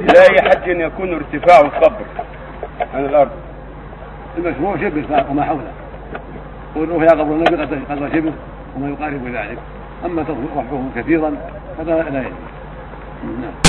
إلى أي حد يكون ارتفاع القبر عن الأرض. المشروع شبه وما حوله. قوله يا قبر النبي قدر شبه وما يقارب ذلك. أما رفعه كثيرا فلا لا يجوز.